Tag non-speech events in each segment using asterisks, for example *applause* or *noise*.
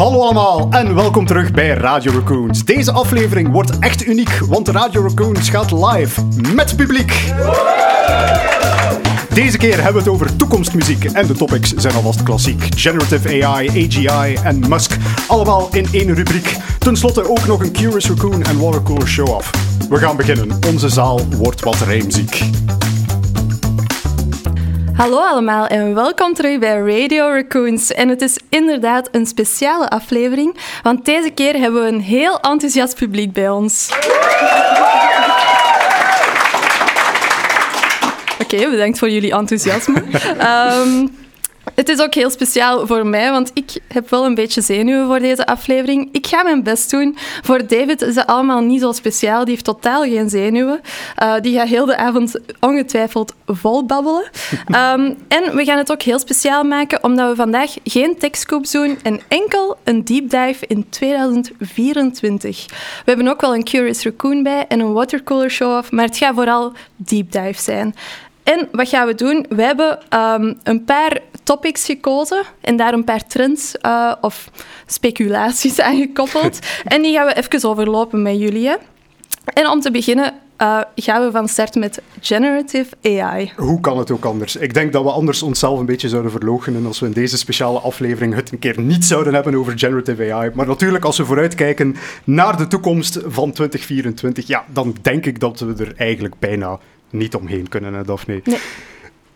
Hallo allemaal en welkom terug bij Radio Raccoons. Deze aflevering wordt echt uniek, want Radio Raccoons gaat live met publiek. Deze keer hebben we het over toekomstmuziek en de topics zijn alvast klassiek. Generative AI, AGI en Musk, allemaal in één rubriek. Ten slotte ook nog een Curious Raccoon en Watercooler show-off. We gaan beginnen. Onze zaal wordt wat rijmziek. Hallo allemaal en welkom terug bij Radio Raccoons. En het is inderdaad een speciale aflevering, want deze keer hebben we een heel enthousiast publiek bij ons. Oké, bedankt voor jullie enthousiasme. *laughs* Ehm, het is ook heel speciaal voor mij, want ik heb wel een beetje zenuwen voor deze aflevering. Ik ga mijn best doen. Voor David is het allemaal niet zo speciaal. Die heeft totaal geen zenuwen. Uh, die gaat heel de avond ongetwijfeld vol babbelen. Um, *laughs* en we gaan het ook heel speciaal maken, omdat we vandaag geen techscoops doen en enkel een deep dive in 2024. We hebben ook wel een Curious Raccoon bij en een watercooler show-off, maar het gaat vooral deep dive zijn. En wat gaan we doen? We hebben um, een paar topics gekozen en daar een paar trends uh, of speculaties aan gekoppeld. *laughs* en die gaan we even overlopen met jullie. Hè. En om te beginnen uh, gaan we van start met generative AI. Hoe kan het ook anders? Ik denk dat we anders onszelf een beetje zouden verloochenen als we in deze speciale aflevering het een keer niet zouden hebben over generative AI. Maar natuurlijk, als we vooruitkijken naar de toekomst van 2024, ja, dan denk ik dat we er eigenlijk bijna niet omheen kunnen, hè, Daphne? Nee.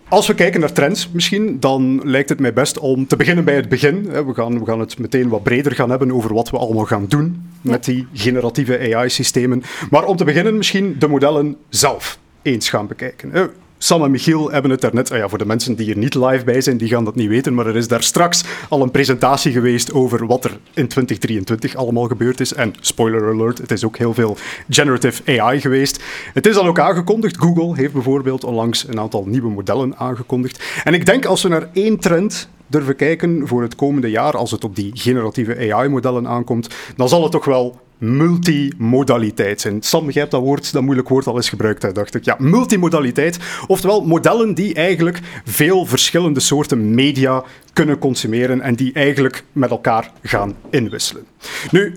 Als we kijken naar trends misschien, dan lijkt het mij best om te beginnen bij het begin. We gaan, we gaan het meteen wat breder gaan hebben over wat we allemaal gaan doen met die generatieve AI-systemen. Maar om te beginnen misschien de modellen zelf eens gaan bekijken. Sam en Michiel hebben het daarnet, oh ja, voor de mensen die er niet live bij zijn, die gaan dat niet weten, maar er is daar straks al een presentatie geweest over wat er in 2023 allemaal gebeurd is. En spoiler alert, het is ook heel veel generative AI geweest. Het is dan ook aangekondigd. Google heeft bijvoorbeeld onlangs een aantal nieuwe modellen aangekondigd. En ik denk als we naar één trend durven kijken voor het komende jaar, als het op die generatieve AI-modellen aankomt, dan zal het toch wel multimodaliteit zijn. Sam, jij hebt dat woord, dat moeilijk woord al eens gebruikt, hè, dacht ik. Ja, multimodaliteit. Oftewel modellen die eigenlijk veel verschillende soorten media kunnen consumeren en die eigenlijk met elkaar gaan inwisselen. Nu,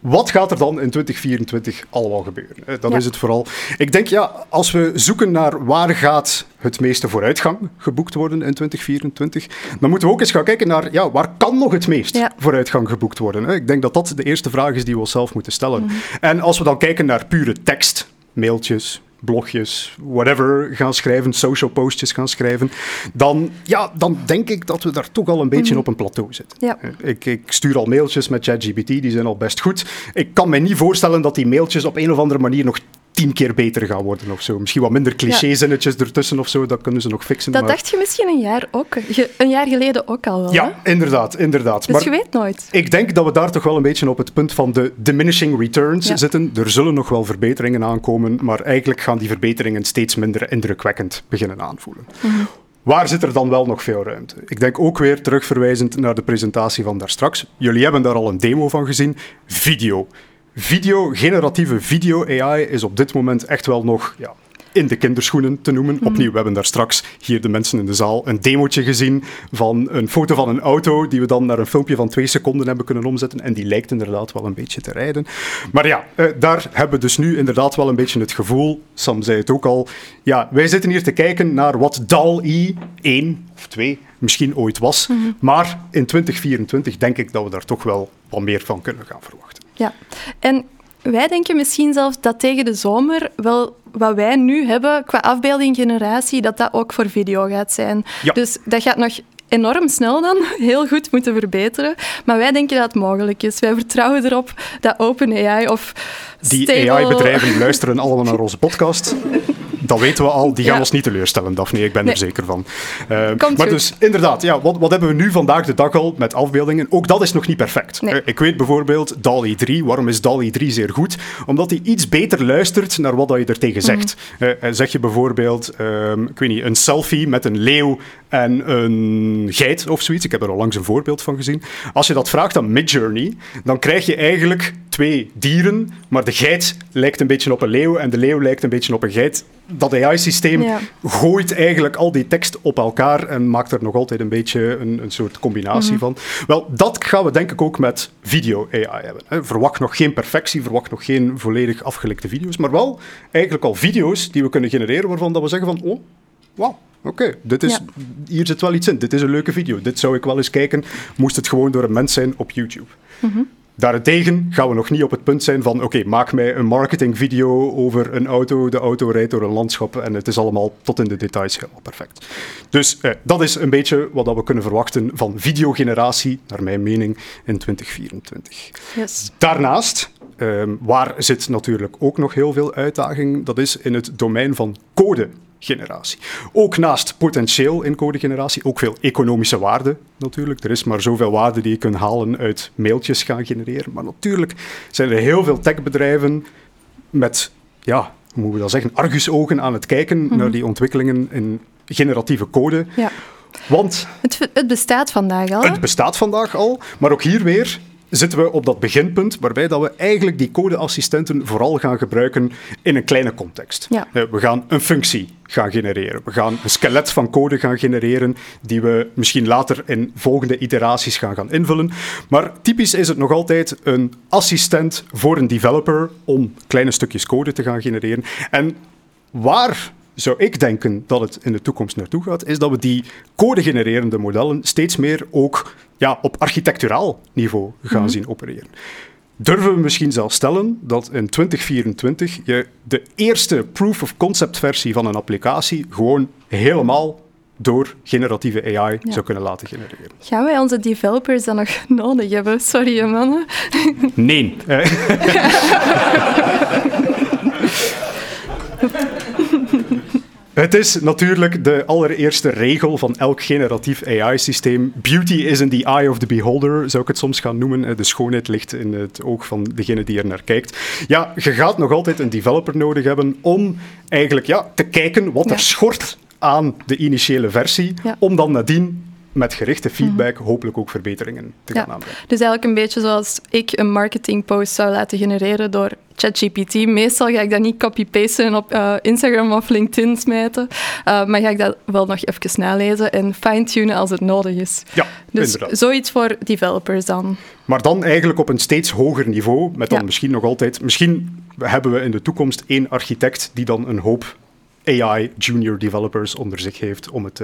wat gaat er dan in 2024 allemaal gebeuren? Dat is het vooral. Ik denk, ja, als we zoeken naar waar gaat het meeste vooruitgang geboekt worden in 2024, dan moeten we ook eens gaan kijken naar, ja, waar kan nog het meest vooruitgang geboekt worden? Ik denk dat dat de eerste vraag is die we onszelf moeten stellen. Mhm. En als we dan kijken naar pure tekst, mailtjes, blogjes, whatever gaan schrijven, social postjes gaan schrijven, dan, ja, dan denk ik dat we daar toch al een beetje mhm. op een plateau zitten. Ja. Ik, ik, stuur al mailtjes met ChatGPT, die zijn al best goed. Ik kan me niet voorstellen dat die mailtjes op een of andere manier nog tien keer beter gaan worden of zo. Misschien wat minder clichézinnetjes ja. ertussen of zo, dat kunnen ze nog fixen. Dat dacht je misschien een jaar, ook, een jaar geleden ook al wel. Ja, inderdaad, inderdaad. Dus maar je weet nooit. Ik denk dat we daar toch wel een beetje op het punt van de diminishing returns zitten. Er zullen nog wel verbeteringen aankomen, maar eigenlijk gaan die verbeteringen steeds minder indrukwekkend beginnen aanvoelen. Mhm. Waar zit er dan wel nog veel ruimte? Ik denk ook weer terugverwijzend naar de presentatie van daarstraks. Jullie hebben daar al een demo van gezien. Video video, generatieve video-AI is op dit moment echt wel nog ja, in de kinderschoenen te noemen. Mhm. Opnieuw, we hebben daar straks hier de mensen in de zaal een demootje gezien van een foto van een auto die we dan naar een filmpje van twee seconden hebben kunnen omzetten. En die lijkt inderdaad wel een beetje te rijden. Maar ja, eh, daar hebben we dus nu inderdaad wel een beetje het gevoel, Sam zei het ook al, ja, wij zitten hier te kijken naar wat DAL-I 1 of 2 misschien ooit was. Mhm. Maar in 2024 denk ik dat we daar toch wel wat meer van kunnen gaan verwachten. Ja, en wij denken misschien zelfs dat tegen de zomer wel wat wij nu hebben qua afbeelding generatie, dat dat ook voor video gaat zijn. Ja. Dus dat gaat nog enorm snel dan *laughs* heel goed moeten verbeteren. Maar wij denken dat het mogelijk is. Wij vertrouwen erop dat OpenAI of Die AI-bedrijven luisteren allemaal naar onze podcast. *laughs* dat weten we al, die gaan ons niet teleurstellen, Daphne. Ik ben er zeker van. Uh, maar dus inderdaad, ja, wat, wat hebben we nu vandaag de dag al met afbeeldingen? Ook dat is nog niet perfect. Uh, ik weet bijvoorbeeld DALI 3. Waarom is DALI 3 zeer goed? Omdat hij iets beter luistert naar wat je er tegen zegt. Mm. Uh, zeg je bijvoorbeeld, um, ik weet niet, een selfie met een leeuw en een geit of zoiets. Ik heb er al langs een voorbeeld van gezien. Als je dat vraagt aan Midjourney, dan krijg je eigenlijk twee dieren, maar de geit lijkt een beetje op een leeuw en de leeuw lijkt een beetje op een geit. Dat AI-systeem Ja. gooit eigenlijk al die tekst op elkaar en maakt er nog altijd een beetje een, een soort combinatie van. Wel, dat gaan we denk ik ook met video-AI hebben. hè. Verwacht nog geen perfectie, verwacht nog geen volledig afgelikte video's, maar wel eigenlijk al video's die we kunnen genereren waarvan dat we zeggen van, oh, wauw, oké, dit is, Ja. hier zit wel iets in. Dit is een leuke video. Dit zou ik wel eens kijken, moest het gewoon door een mens zijn op YouTube. Daarentegen gaan we nog niet op het punt zijn van oké, maak mij een marketingvideo over een auto, de auto rijdt door een landschap en het is allemaal tot in de details helemaal perfect. Dus eh, dat is een beetje wat dat we kunnen verwachten van videogeneratie, naar mijn mening, in 2024. Yes. Daarnaast, ehm, waar zit natuurlijk ook nog heel veel uitdaging, dat is in het domein van codegeneratie. Ook naast potentieel in codegeneratie, ook veel economische waarde natuurlijk. Er is maar zoveel waarde die je kunt halen uit mailtjes gaan genereren. Maar natuurlijk zijn er heel veel techbedrijven met, ja, hoe moeten we dat zeggen, argusogen aan het kijken naar die ontwikkelingen in generatieve code. Ja. Want Het, het bestaat vandaag al. het bestaat vandaag al, maar ook hier weer zitten we op dat beginpunt waarbij dat we eigenlijk die codeassistenten vooral gaan gebruiken in een kleine context. Ja. Eh, We gaan een functie gaan genereren. We gaan een skelet van code gaan genereren die we misschien later in volgende iteraties gaan gaan invullen. Maar typisch is het nog altijd een assistent voor een developer om kleine stukjes code te gaan genereren. En waar zou ik denken dat het in de toekomst naartoe gaat, is dat we die code-genererende modellen steeds meer ook ja, op architecturaal niveau gaan zien opereren. Durven we misschien zelfs stellen dat in 2024 je de eerste proof of concept versie van een applicatie gewoon helemaal door generatieve AI zou kunnen laten genereren? Gaan wij onze developers dan nog nodig hebben? Sorry, mannen. Nee. *laughs* *laughs* Het is natuurlijk de allereerste regel van elk generatief AI-systeem. Beauty is in the eye of the beholder, zou ik het soms gaan noemen. Eh, De schoonheid ligt in het oog van degene die er naar kijkt. Ja, je gaat nog altijd een developer nodig hebben om eigenlijk ja, te kijken wat Ja. er schort aan de initiële versie, Ja. om dan nadien met gerichte feedback hopelijk ook verbeteringen te gaan Ja. aanbrengen. Dus eigenlijk een beetje zoals ik een marketingpost zou laten genereren door ChatGPT. Meestal ga ik dat niet copy-pasten en op eh, Instagram of LinkedIn smijten, eh, maar ga ik dat wel nog even nalezen en fine-tunen als het nodig is. Ja, Dus inderdaad. zoiets voor developers dan. Maar dan eigenlijk op een steeds hoger niveau, met dan Ja. misschien nog altijd... Misschien hebben we in de toekomst één architect die dan een hoop AI junior developers onder zich heeft om het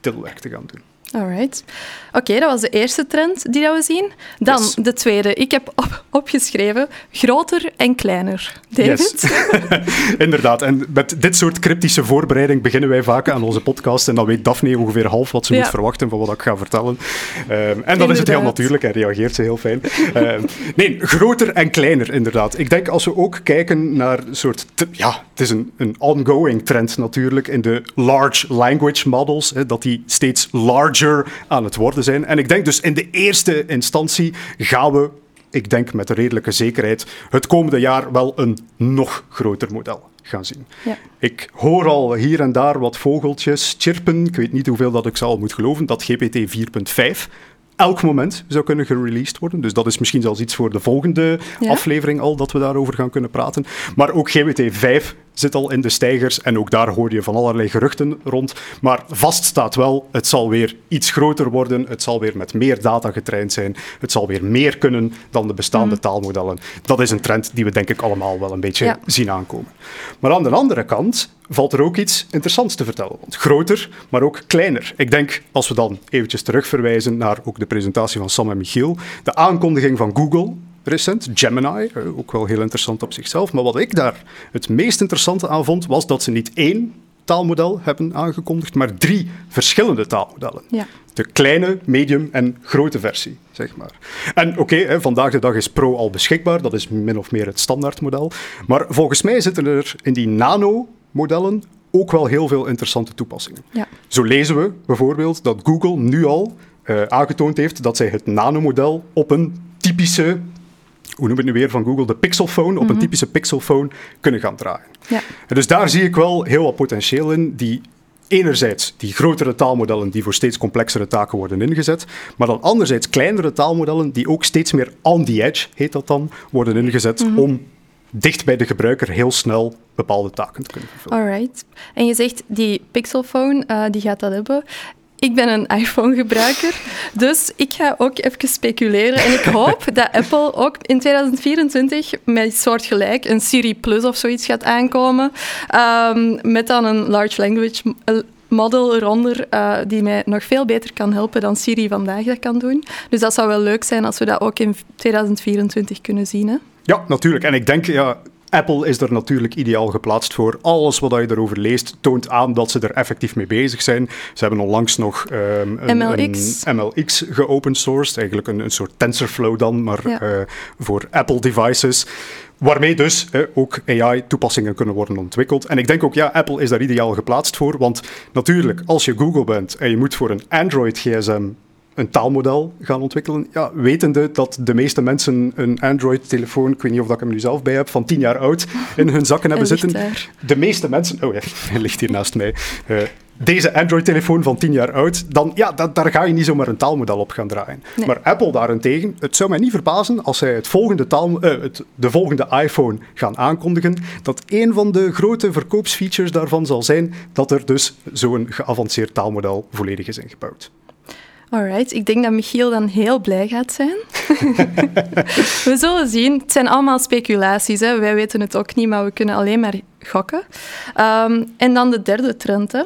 tilwerk te gaan doen. Alright. Oké, dat was de eerste trend die dat we zien. Dan Yes. de tweede. Ik heb op- opgeschreven groter en kleiner. David? Yes. *laughs* Inderdaad. En met dit soort cryptische voorbereiding beginnen wij vaak aan onze podcast. En dan weet Daphne ongeveer half wat ze Ja. moet verwachten van wat ik ga vertellen. Ehm, en dan is het heel natuurlijk en reageert ze heel fijn. Ehm, nee, groter en kleiner inderdaad. Ik denk als we ook kijken naar een soort... ja, het is een, een ongoing trend natuurlijk in de large language models. Hè, dat die steeds larger aan het worden zijn. En ik denk dus in de eerste instantie gaan we ik denk met redelijke zekerheid, het komende jaar wel een nog groter model gaan zien. Ja. Ik hoor al hier en daar wat vogeltjes chirpen. Ik weet niet hoeveel dat ik zal moet geloven, dat GPT 4.5 elk moment zou kunnen gereleased worden. Dus dat is misschien zelfs iets voor de volgende Ja. aflevering al, dat we daarover gaan kunnen praten. Maar ook GPT 5 zit al in de stijgers en ook daar hoor je van allerlei geruchten rond. Maar vast staat wel, het zal weer iets groter worden, het zal weer met meer data getraind zijn, het zal weer meer kunnen dan de bestaande taalmodellen. Dat is een trend die we denk ik allemaal wel een beetje Ja. zien aankomen. Maar aan de andere kant valt er ook iets interessants te vertellen. Want groter, maar ook kleiner. Ik denk, als we dan eventjes terugverwijzen naar ook de presentatie van Sam en Michiel, de aankondiging van Google recent, Gemini, eh, ook wel heel interessant op zichzelf. Maar wat ik daar het meest interessante aan vond, was dat ze niet één taalmodel hebben aangekondigd, maar drie verschillende taalmodellen. Ja. De kleine, medium en grote versie, zeg maar. En oké, vandaag de dag is Pro al beschikbaar, dat is min of meer het standaardmodel. Maar volgens mij zitten er in die nano-modellen ook wel heel veel interessante toepassingen. Ja. Zo lezen we bijvoorbeeld dat Google nu al eh, aangetoond heeft dat zij het nanomodel op een typische, hoe noem je het nu weer van Google, de pixelphone, op een typische pixelphone kunnen gaan draaien. Ja. En dus daar zie ik wel heel wat potentieel in. Die enerzijds die grotere taalmodellen die voor steeds complexere taken worden ingezet, maar dan anderzijds kleinere taalmodellen die ook steeds meer on the edge, heet dat dan, worden ingezet Mhm. om dicht bij de gebruiker heel snel bepaalde taken te kunnen vervullen. Alright. En je zegt die Pixelphone, eh, die gaat dat hebben. Ik ben een iPhone-gebruiker, dus ik ga ook even speculeren. En ik *laughs* hoop dat Apple ook in 2024 met soortgelijk een Siri Plus of zoiets gaat aankomen. ehm, met dan een large language eh, model eronder, eh, die mij nog veel beter kan helpen dan Siri vandaag dat kan doen. Dus dat zou wel leuk zijn als we dat ook in 2024 kunnen zien. Hè? Ja, natuurlijk. En ik denk, ja, Apple is er natuurlijk ideaal geplaatst voor. Alles wat je erover leest toont aan dat ze er effectief mee bezig zijn. Ze hebben onlangs nog ehm, een, MLX. een MLX geopen sourced, eigenlijk een, een soort TensorFlow dan, maar Ja. eh, voor Apple devices. Waarmee dus eh, ook AI-toepassingen kunnen worden ontwikkeld. En ik denk ook, ja, Apple is daar ideaal geplaatst voor. Want natuurlijk, als je Google bent en je moet voor een Android-gsm een taalmodel gaan ontwikkelen. Ja, wetende dat de meeste mensen een Android-telefoon, ik weet niet of dat ik hem nu zelf bij heb, van 10 jaar oud in hun zakken hebben *laughs* zitten. daar. De meeste mensen... Oh ja, hij *laughs* ligt hier naast mij. Eh, deze Android-telefoon van 10 jaar oud, dan, ja, da- daar ga je niet zomaar een taalmodel op gaan draaien. Nee. Maar Apple daarentegen, het zou mij niet verbazen als zij het volgende taal, eh, het, de volgende iPhone gaan aankondigen, dat een van de grote verkoopsfeatures daarvan zal zijn dat er dus zo'n geavanceerd taalmodel volledig is ingebouwd. Alright, ik denk dat Michiel dan heel blij gaat zijn. *laughs* we zullen zien. Het zijn allemaal speculaties. Hè. Wij weten het ook niet, maar we kunnen alleen maar gokken. Ehm, en dan de derde trend. Hè.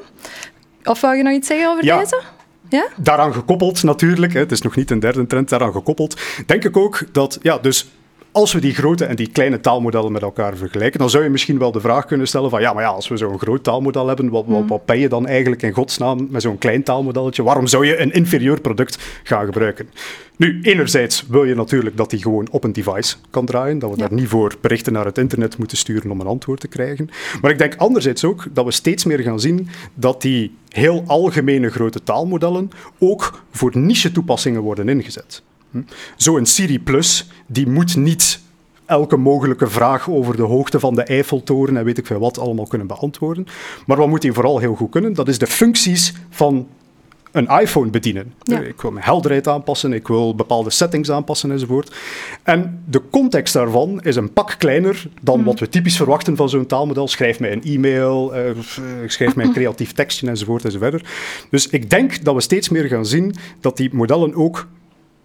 Of wou je nog iets zeggen over Ja. deze? Ja? Daaraan gekoppeld natuurlijk, hè, het is nog niet een derde trend, daaraan gekoppeld, denk ik ook dat, ja, dus als we die grote en die kleine taalmodellen met elkaar vergelijken, dan zou je misschien wel de vraag kunnen stellen van, ja, maar ja, als we zo'n groot taalmodel hebben, wat, wat, wat ben je dan eigenlijk in godsnaam met zo'n klein taalmodelletje? Waarom zou je een inferieur product gaan gebruiken? Nu, enerzijds wil je natuurlijk dat die gewoon op een device kan draaien, dat we Ja. daar niet voor berichten naar het internet moeten sturen om een antwoord te krijgen. Maar ik denk anderzijds ook dat we steeds meer gaan zien dat die heel algemene grote taalmodellen ook voor niche-toepassingen worden ingezet. Hm? Zo'n Siri Plus, die moet niet elke mogelijke vraag over de hoogte van de Eiffeltoren en weet ik veel wat allemaal kunnen beantwoorden. Maar wat moet hij vooral heel goed kunnen? Dat is de functies van een iPhone bedienen. Ja. Ik wil mijn helderheid aanpassen, ik wil bepaalde settings aanpassen enzovoort. En de context daarvan is een pak kleiner dan wat we typisch verwachten van zo'n taalmodel. Schrijf mij een e-mail, eh, eh, schrijf mij een *clears throat* creatief tekstje enzovoort enzovoort. Dus ik denk dat we steeds meer gaan zien dat die modellen ook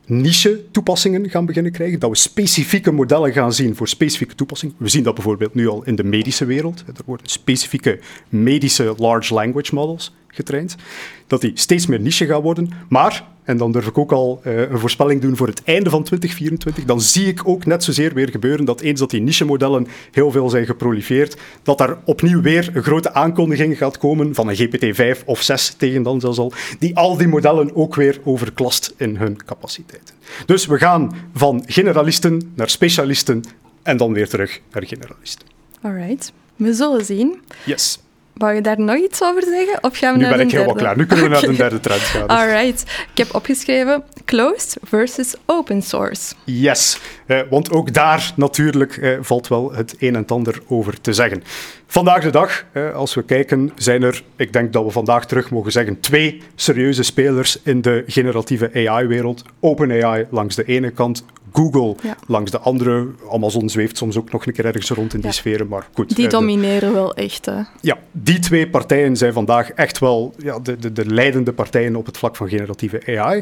niche-toepassingen gaan beginnen krijgen, dat we specifieke modellen gaan zien voor specifieke toepassingen. We zien dat bijvoorbeeld nu al in de medische wereld. Er worden specifieke medische large language models getraind. Dat die steeds meer niche gaan worden. Maar, en dan durf ik ook al eh, een voorspelling doen voor het einde van 2024, dan zie ik ook net zozeer weer gebeuren dat eens dat die niche-modellen heel veel zijn geprolifereerd, dat daar opnieuw weer een grote aankondiging gaat komen van een GPT-5 of 6 tegen dan zelfs al, die al die modellen ook weer overklast in hun capaciteiten. Dus we gaan van generalisten naar specialisten en dan weer terug naar generalisten. Alright. We zullen zien. Yes. Wou je daar nog iets over zeggen? Of gaan we Nu naar ben ik helemaal klaar. Nu kunnen we naar de *laughs* derde trend gaan. Alright. Ik heb opgeschreven closed versus open source. Yes, eh, want ook daar natuurlijk eh, valt wel het een en het ander over te zeggen. Vandaag de dag, eh, als we kijken, zijn er, ik denk dat we vandaag terug mogen zeggen, twee serieuze spelers in de generatieve AI-wereld. OpenAI langs de ene kant, Google Ja. langs de andere. Amazon zweeft soms ook nog een keer ergens rond in die Ja. sferen, maar goed. Die eh, de- domineren wel echt. Hè. ja, die twee partijen zijn vandaag echt wel ja, de, de, de leidende partijen op het vlak van generatieve AI.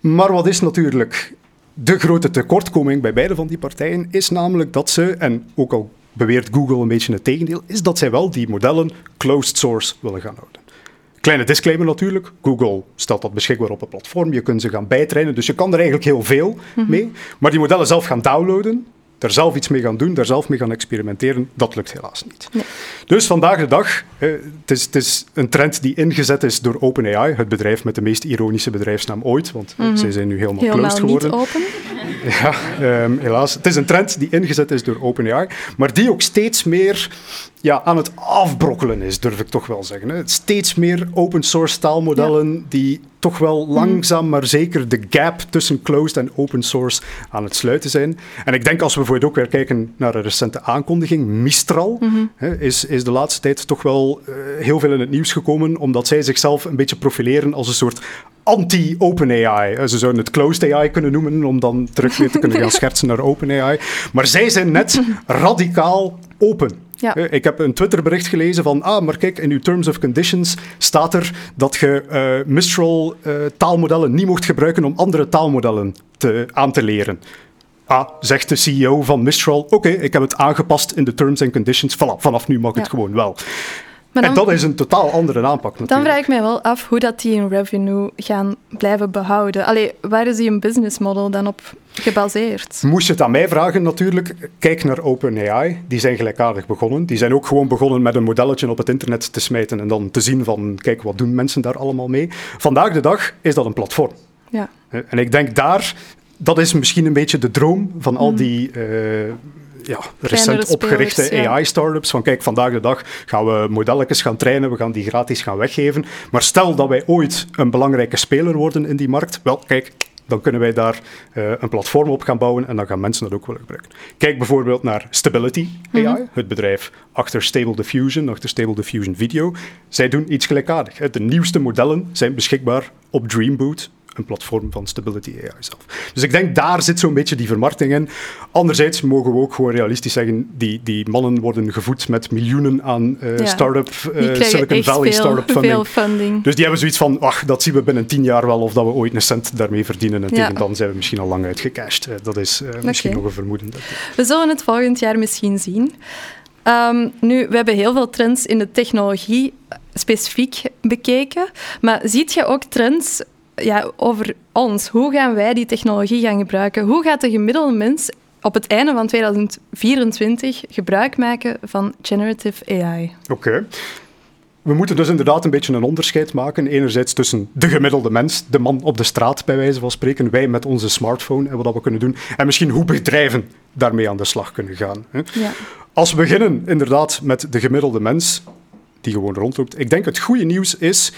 Maar wat is natuurlijk de grote tekortkoming bij beide van die partijen, is namelijk dat ze, en ook al beweert Google een beetje het tegendeel, is dat zij wel die modellen closed source willen gaan houden. Kleine disclaimer natuurlijk. Google stelt dat beschikbaar op een platform. Je kunt ze gaan bijtrainen, dus je kan er eigenlijk heel veel mee. Maar die modellen zelf gaan downloaden, daar zelf iets mee gaan doen, daar zelf mee gaan experimenteren, dat lukt helaas niet. Nee. Dus vandaag de dag, eh, het, is, het is een trend die ingezet is door OpenAI, het bedrijf met de meest ironische bedrijfsnaam ooit, want eh, zij zijn nu helemaal, Helemaal closed niet geworden. open. *laughs* Ja, um, helaas. Het is een trend die ingezet is door OpenAI, maar die ook steeds meer ja, aan het afbrokkelen is, durf ik toch wel zeggen. Hè. Steeds meer open source taalmodellen die toch wel mhm. langzaam maar zeker de gap tussen closed en open source aan het sluiten zijn. En ik denk als we bijvoorbeeld ook weer kijken naar een recente aankondiging, Mistral mhm. hè, is, is de laatste tijd toch wel uh, heel veel in het nieuws gekomen, omdat zij zichzelf een beetje profileren als een soort anti-OpenAI. Eh, ze zouden het closed AI kunnen noemen, om dan terug weer te kunnen gaan *laughs* schertsen naar OpenAI. Maar zij zijn net *laughs* radicaal open. Ja. Eh, ik heb een Twitterbericht gelezen van, ah, maar kijk, in uw terms of conditions staat er dat je uh, Mistral uh, taalmodellen niet mocht gebruiken om andere taalmodellen te, aan te leren. Ah, zegt de CEO van Mistral, oké, ik heb het aangepast in de terms and conditions, voilà, vanaf nu mag ja. het gewoon wel en dat is een totaal andere aanpak natuurlijk. Dan vraag ik mij wel af hoe dat die een revenue gaan blijven behouden. Allee, waar is die een business model dan op gebaseerd? Moest je het aan mij vragen natuurlijk, kijk naar OpenAI. Die zijn gelijkaardig begonnen. Die zijn ook gewoon begonnen met een modelletje op het internet te smijten en dan te zien van, kijk, wat doen mensen daar allemaal mee? Vandaag de dag is dat een platform. Ja. En ik denk daar, dat is misschien een beetje de droom van al hmm. die... Uh, ja, recent opgerichte AI-startups. Van kijk, vandaag de dag gaan we modelletjes gaan trainen, we gaan die gratis gaan weggeven. Maar stel dat wij ooit een belangrijke speler worden in die markt, wel, kijk, dan kunnen wij daar uh, een platform op gaan bouwen en dan gaan mensen dat ook willen gebruiken. Kijk bijvoorbeeld naar Stability AI, mm -hmm. het bedrijf achter Stable Diffusion, achter Stable Diffusion Video. Zij doen iets gelijkaardigs. De nieuwste modellen zijn beschikbaar op Dreamboot, een platform van Stability AI zelf. Dus ik denk daar zit zo'n beetje die vermarkting in. Anderzijds mogen we ook gewoon realistisch zeggen, die, die mannen worden gevoed met miljoenen aan uh, ja. start-up, uh, Silicon Valley start-up funding. funding. Dus die hebben zoiets van, ach, dat zien we binnen tien jaar wel of dat we ooit een cent daarmee verdienen. En tegen dan zijn we misschien al lang uitgecashed. Uh, dat is misschien nog een vermoeden. We zullen het volgend jaar misschien zien. Um, nu, we hebben heel veel trends in de technologie specifiek bekeken. Maar ziet je ook trends ja, over ons. Hoe gaan wij die technologie gaan gebruiken? Hoe gaat de gemiddelde mens op het einde van 2024 gebruik maken van generative AI? Oké. We moeten dus inderdaad een beetje een onderscheid maken. Enerzijds tussen de gemiddelde mens, de man op de straat bij wijze van spreken, wij met onze smartphone en wat we kunnen doen. En misschien hoe bedrijven daarmee aan de slag kunnen gaan. Hè. Ja. Als we beginnen inderdaad met de gemiddelde mens, die gewoon rondloopt. Ik denk het goede nieuws is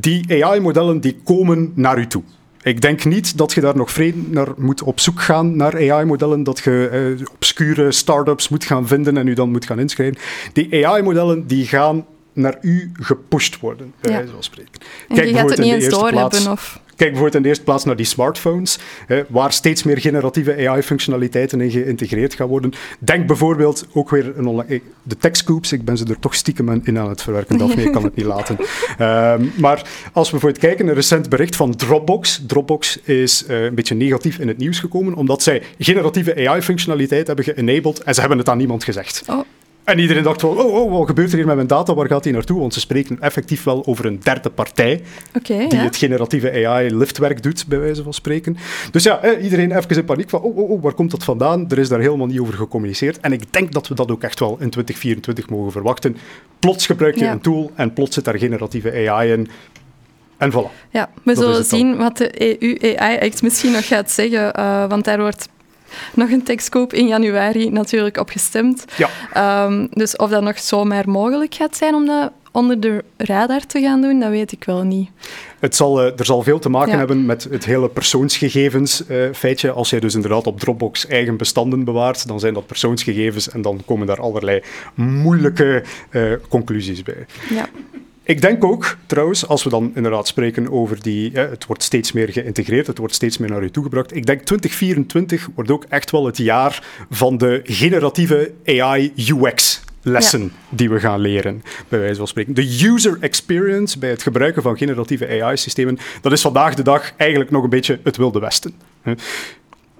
die AI-modellen die komen naar u toe. Ik denk niet dat je daar nog vreemd naar moet op zoek gaan naar AI-modellen, dat je eh, obscure start-ups moet gaan vinden en u dan moet gaan inschrijven. Die AI-modellen die gaan naar u gepusht worden, bij wijze van spreken. En Kijk, je gaat het niet eens doorhebben of... Kijk bijvoorbeeld in de eerste plaats naar die smartphones, hè, waar steeds meer generatieve AI-functionaliteiten in geïntegreerd gaan worden. Denk bijvoorbeeld ook weer een online, de techscoops, ik ben ze er toch stiekem in aan het verwerken, Daphne, ik kan het niet laten. Um, *laughs* maar als we bijvoorbeeld kijken, een recent bericht van Dropbox. Dropbox is uh, een beetje negatief in het nieuws gekomen, omdat zij generatieve AI-functionaliteit hebben geënabled en ze hebben het aan niemand gezegd. Oh. En iedereen dacht van, oh, oh, wat gebeurt er hier met mijn data? Waar gaat die naartoe? Want ze spreken effectief wel over een derde partij die het generatieve AI-liftwerk doet, bij wijze van spreken. Dus ja, iedereen even in paniek van, oh, oh, oh, waar komt dat vandaan? Er is daar helemaal niet over gecommuniceerd. En ik denk dat we dat ook echt wel in 2024 mogen verwachten. Plots gebruik je een tool en plots zit daar generatieve AI in. En voilà. Ja, we zullen zien wat de EU-AI-act misschien nog gaat zeggen, uh, want daar wordt nog een tekstkoop in januari natuurlijk op gestemd. Ja. Um, dus of dat nog zomaar mogelijk gaat zijn om dat onder de radar te gaan doen, dat weet ik wel niet. Het zal, uh, er zal veel te maken hebben met het hele persoonsgegevens uh, feitje. Als jij dus inderdaad op Dropbox eigen bestanden bewaart, dan zijn dat persoonsgegevens en dan komen daar allerlei moeilijke uh, conclusies bij. Ja. Ik denk ook, trouwens, als we dan inderdaad spreken over die, het wordt steeds meer geïntegreerd, het wordt steeds meer naar u toegebracht. Ik denk 2024 wordt ook echt wel het jaar van de generatieve AI UX. Lessen die we gaan leren, bij wijze van spreken. De user experience bij het gebruiken van generatieve AI-systemen, dat is vandaag de dag eigenlijk nog een beetje het Wilde Westen.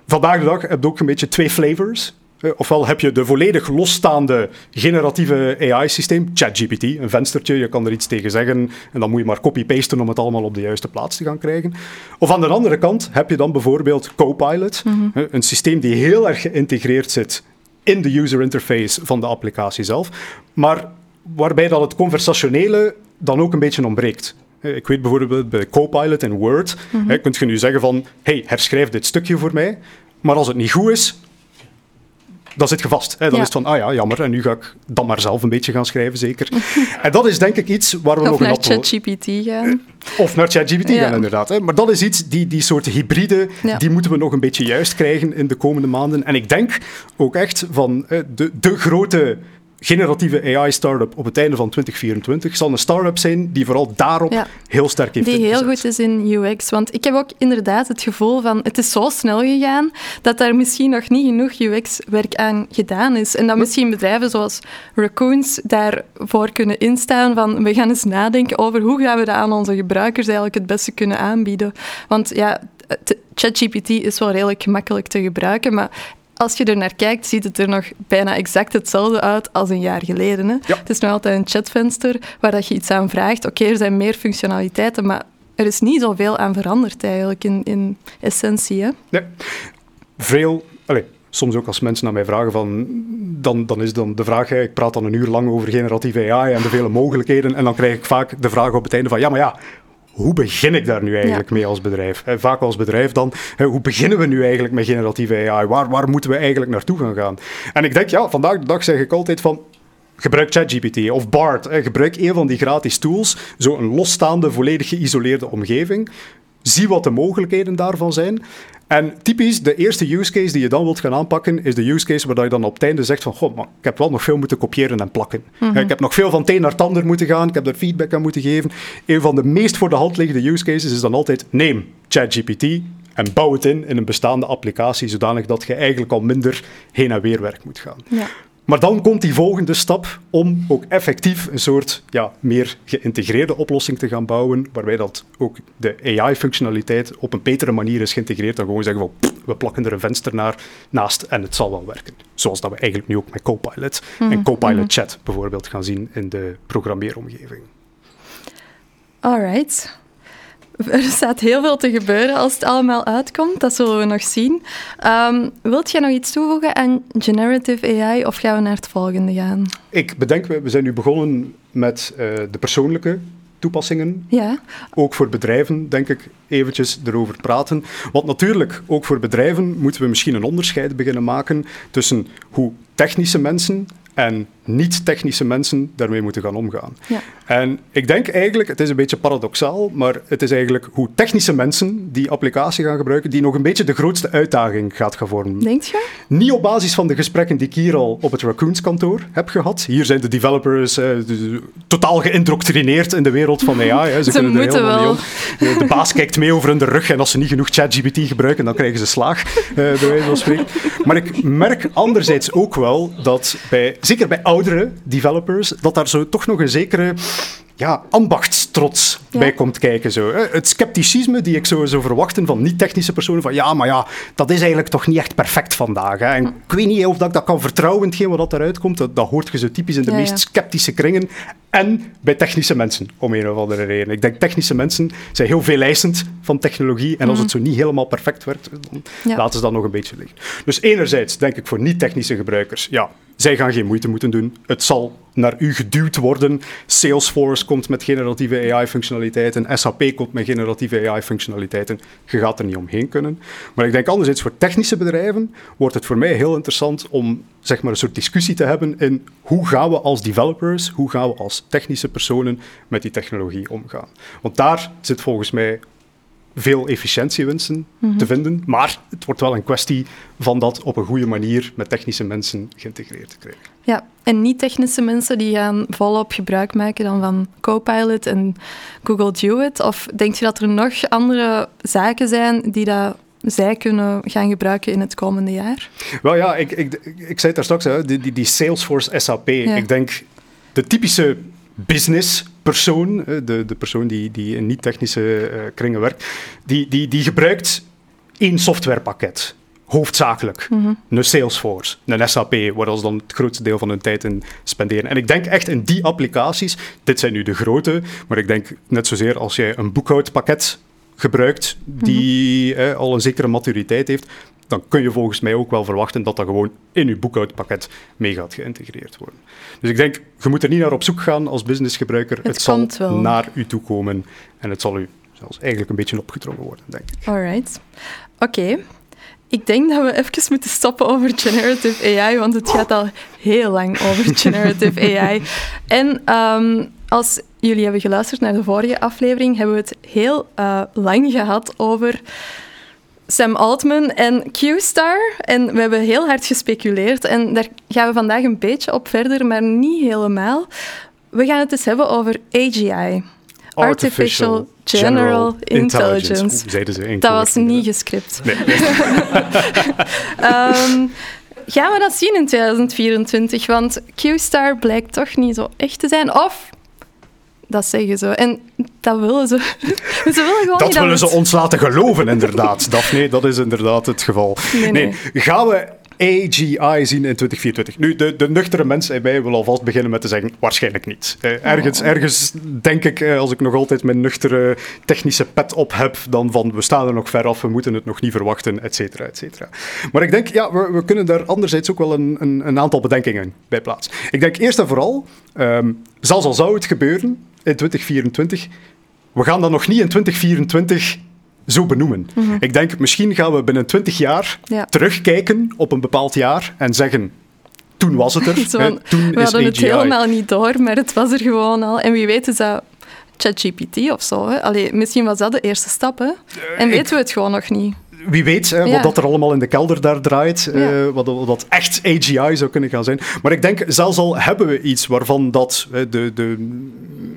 Vandaag de dag heb je ook een beetje twee flavors. Eh, ofwel heb je de volledig losstaande generatieve AI-systeem, ChatGPT, een venstertje, je kan er iets tegen zeggen en dan moet je maar copy-pasten om het allemaal op de juiste plaats te gaan krijgen. Of aan de andere kant heb je dan bijvoorbeeld Copilot, mhm. een systeem die heel erg geïntegreerd zit in de user interface van de applicatie zelf, maar waarbij dat het conversationele dan ook een beetje ontbreekt. Eh, ik weet bijvoorbeeld bij Copilot in Word, mm kunt je nu zeggen van, hey, herschrijf dit stukje voor mij. Maar als het niet goed is, dan zit je vast. Hè? Dan is het van, ah ja, jammer, en nu ga ik dan maar zelf een beetje gaan schrijven, zeker. *laughs* en dat is denk ik iets waar we of nog naar een ChatGPT gaan. Of naar ChatGPT Ja. gaan, inderdaad. Hè? Maar dat is iets, die, die soort hybride, Ja. die moeten we nog een beetje juist krijgen in de komende maanden. En ik denk ook echt van de, de grote generatieve AI-startup op het einde van 2024 zal een start-up zijn die vooral daarop Ja. heel sterk heeft Die heel goed is in UX. Want ik heb ook inderdaad het gevoel van het is zo snel gegaan dat daar misschien nog niet genoeg UX-werk aan gedaan is. En dat misschien bedrijven zoals Raccoons daarvoor kunnen instaan van we gaan eens nadenken over hoe gaan we dat aan onze gebruikers eigenlijk het beste kunnen aanbieden. Want ja, ChatGPT is wel redelijk gemakkelijk te gebruiken, maar als je er naar kijkt, ziet het er nog bijna exact hetzelfde uit als een jaar geleden. Hè? Ja. Het is nog altijd een chatvenster waar dat je iets aan vraagt. Oké, er zijn meer functionaliteiten, maar er is niet zoveel aan veranderd eigenlijk in, in essentie. Hè? Nee. Veel, allee, soms ook als mensen naar mij vragen van, dan, dan is dan de vraag, ik praat dan een uur lang over generatieve AI en de vele mogelijkheden, en dan krijg ik vaak de vraag op het einde van, ja, maar ja, hoe begin ik daar nu eigenlijk Ja. mee als bedrijf? Hè, vaak als bedrijf dan, hè, hoe beginnen we nu eigenlijk met generatieve AI? Waar, waar moeten we eigenlijk naartoe gaan gaan? En ik denk, ja, vandaag de dag zeg ik altijd van, Gebruik ChatGPT of BART. hè. Gebruik een van die gratis tools. Zo een losstaande, volledig geïsoleerde omgeving. Zie wat de mogelijkheden daarvan zijn. En typisch, de eerste use case die je dan wilt gaan aanpakken, is de use case waar je dan op het einde zegt van, god, maar ik heb wel nog veel moeten kopiëren en plakken. Mhm. Ik heb nog veel van het een naar het ander moeten gaan, ik heb daar feedback aan moeten geven. Een van de meest voor de hand liggende use cases is dan altijd, neem ChatGPT en bouw het in in een bestaande applicatie, zodanig dat je eigenlijk al minder heen en weer werk moet gaan. Ja. Maar dan komt die volgende stap om ook effectief een soort ja, meer geïntegreerde oplossing te gaan bouwen, waarbij dat ook de AI-functionaliteit op een betere manier is geïntegreerd dan gewoon zeggen van pff, we plakken er een venster naar, naast en het zal wel werken. Zoals dat we eigenlijk nu ook met Copilot en Copilot Chat bijvoorbeeld gaan zien in de programmeeromgeving. Alright. *laughs* Er staat heel veel te gebeuren als het allemaal uitkomt. Dat zullen we nog zien. Ehm, wilt jij nog iets toevoegen aan generative AI of gaan we naar het volgende gaan? Ik bedenk, we we zijn nu begonnen met eh, de persoonlijke toepassingen Ja, ook voor bedrijven, denk ik, eventjes erover praten. Want natuurlijk, ook voor bedrijven moeten we misschien een onderscheid beginnen maken tussen hoe technische mensen en niet-technische mensen daarmee moeten gaan omgaan. ja. En ik denk eigenlijk, het is een beetje paradoxaal, maar het is eigenlijk hoe technische mensen die applicatie gaan gebruiken, die nog een beetje de grootste uitdaging gaat gaan vormen. Denk je? Niet op basis van de gesprekken die ik hier al op het Raccoons kantoor heb gehad. Hier zijn de developers eh, totaal geïndoctrineerd in de wereld van AI. Hè. Ze, *laughs* Ze kunnen er helemaal wel. niet om. De baas kijkt mee over hun rug en als ze niet genoeg ChatGPT gebruiken, dan krijgen ze slaag, eh, bij wijze van spreken. Maar ik merk anderzijds ook wel dat, bij, zeker bij oudere developers, dat daar zo toch nog een zekere ja, ambachtstrots Ja. bij komt kijken. Zo. Het scepticisme die ik zo zou verwachten van niet-technische personen, van ja, maar ja, dat is eigenlijk toch niet echt perfect vandaag. Hè. En ik weet niet of dat ik dat kan vertrouwen hetgeen wat eruit komt. Dat, dat hoort je zo typisch in de Ja, meest sceptische kringen. En bij technische mensen, om een of andere reden. Ik denk technische mensen zijn heel veel eisend van technologie. En als het zo niet helemaal perfect werkt, dan Mhm. Laten ze dat nog een beetje liggen. Dus enerzijds denk ik voor niet-technische gebruikers, ja, zij gaan geen moeite moeten doen. Het zal naar u geduwd worden. Salesforce komt met generatieve AI-functionaliteiten. SAP komt met generatieve AI-functionaliteiten. Je gaat er niet omheen kunnen. Maar ik denk anderzijds voor technische bedrijven wordt het voor mij heel interessant om zeg maar, een soort discussie te hebben in hoe gaan we als developers, hoe gaan we als technische personen met die technologie omgaan. Want daar zit volgens mij veel efficiëntiewinsten te vinden. Maar het wordt wel een kwestie van dat op een goede manier met technische mensen geïntegreerd te krijgen. Ja, en niet-technische mensen die gaan volop gebruik maken dan van Copilot en Google Duet? Of denk je dat er nog andere zaken zijn die dat zij kunnen gaan gebruiken in het komende jaar? Wel ja, ik, ik, ik zei het daar straks, hè, die, die, die Salesforce SAP. Ik denk de typische businesspersoon, de, de persoon die, die in niet-technische eh, kringen werkt, die, die, die gebruikt één softwarepakket. Hoofdzakelijk. Een Salesforce, een SAP, waar ze dan het grootste deel van hun tijd in spenderen. En ik denk echt in die applicaties, dit zijn nu de grote, maar ik denk net zozeer als jij een boekhoudpakket gebruikt, die eh, al een zekere maturiteit heeft, dan kun je volgens mij ook wel verwachten dat dat gewoon in je boekhoudpakket mee gaat geïntegreerd worden. Dus ik denk, je moet er niet naar op zoek gaan als businessgebruiker. Het, zal wel. naar u toe komen en het zal u zelfs eigenlijk een beetje opgedrongen worden, denk ik. Alright. Oké. Ik denk dat we even moeten stoppen over generative AI, want het gaat al heel lang over *laughs* generative AI. En um, als jullie hebben geluisterd naar de vorige aflevering, hebben we het heel uh, lang gehad over Sam Altman en Q-Star. En we hebben heel hard gespeculeerd. En daar gaan we vandaag een beetje op verder, maar niet helemaal. We gaan het eens hebben over AGI. Artificial, General, Intelligence. ze dat was niet gescript. Nee. um, *laughs* gaan we dat zien in 2024? Want Q-Star blijkt toch niet zo echt te zijn. Of dat zeggen ze. En dat willen ze. *laughs* ze willen gewoon dat willen ze ons laten geloven, inderdaad. Daphne, dat is inderdaad het geval. Nee, nee. gaan we AGI zien in 2024? Nu, de, de nuchtere mensen in mij wil alvast beginnen met te zeggen, waarschijnlijk niet. Eh, ergens, oh. ergens denk ik, eh, als ik nog altijd mijn nuchtere technische pet op heb, dan van, we staan er nog ver af, we moeten het nog niet verwachten, et cetera, et cetera. Maar ik denk, ja, we, we kunnen daar anderzijds ook wel een, een, een, aantal bedenkingen bij plaatsen. Ik denk eerst en vooral, um, zelfs al zou het gebeuren, in 2024. We gaan dat nog niet in 2024 zo benoemen. Mhm. Ik denk, misschien gaan we binnen 20 jaar terugkijken op een bepaald jaar en zeggen. Toen was het er. *laughs* Zo, toen we hadden het helemaal niet door, maar het was er gewoon al. En wie weet is dat ChatGPT of zo. Hè? Allee, misschien was dat de eerste stap. Hè? En weten we het gewoon nog niet wie weet wat dat er allemaal in de kelder daar draait, eh, wat, wat, dat echt AGI zou kunnen gaan zijn. Maar ik denk, zelfs al hebben we iets waarvan dat de, de,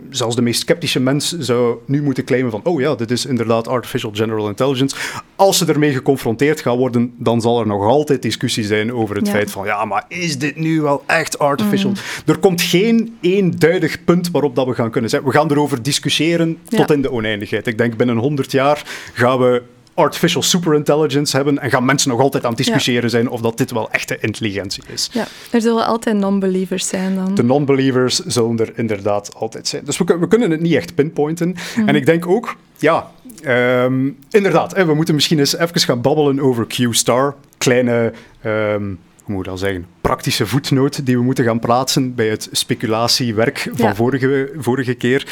zelfs de meest sceptische mens zou nu moeten claimen van oh ja, dit is inderdaad artificial general intelligence. Als ze ermee geconfronteerd gaan worden, dan zal er nog altijd discussie zijn over het feit van ja, maar is dit nu wel echt artificial? Mm. Er komt geen eenduidig punt waarop dat we gaan kunnen zeggen. We gaan erover discussiëren tot in de oneindigheid. Ik denk binnen 100 jaar gaan we artificial superintelligence hebben en gaan mensen nog altijd aan het discussiëren zijn of dat dit wel echte intelligentie is. Ja, er zullen altijd non-believers zijn dan. De non-believers zullen er inderdaad altijd zijn. Dus we, we kunnen het niet echt pinpointen. Mhm. En ik denk ook, ja, um, inderdaad, we moeten misschien eens even gaan babbelen over Q-Star. Kleine... Um, hoe moet ik dat zeggen, praktische voetnoot die we moeten gaan plaatsen bij het speculatiewerk van vorige, vorige keer,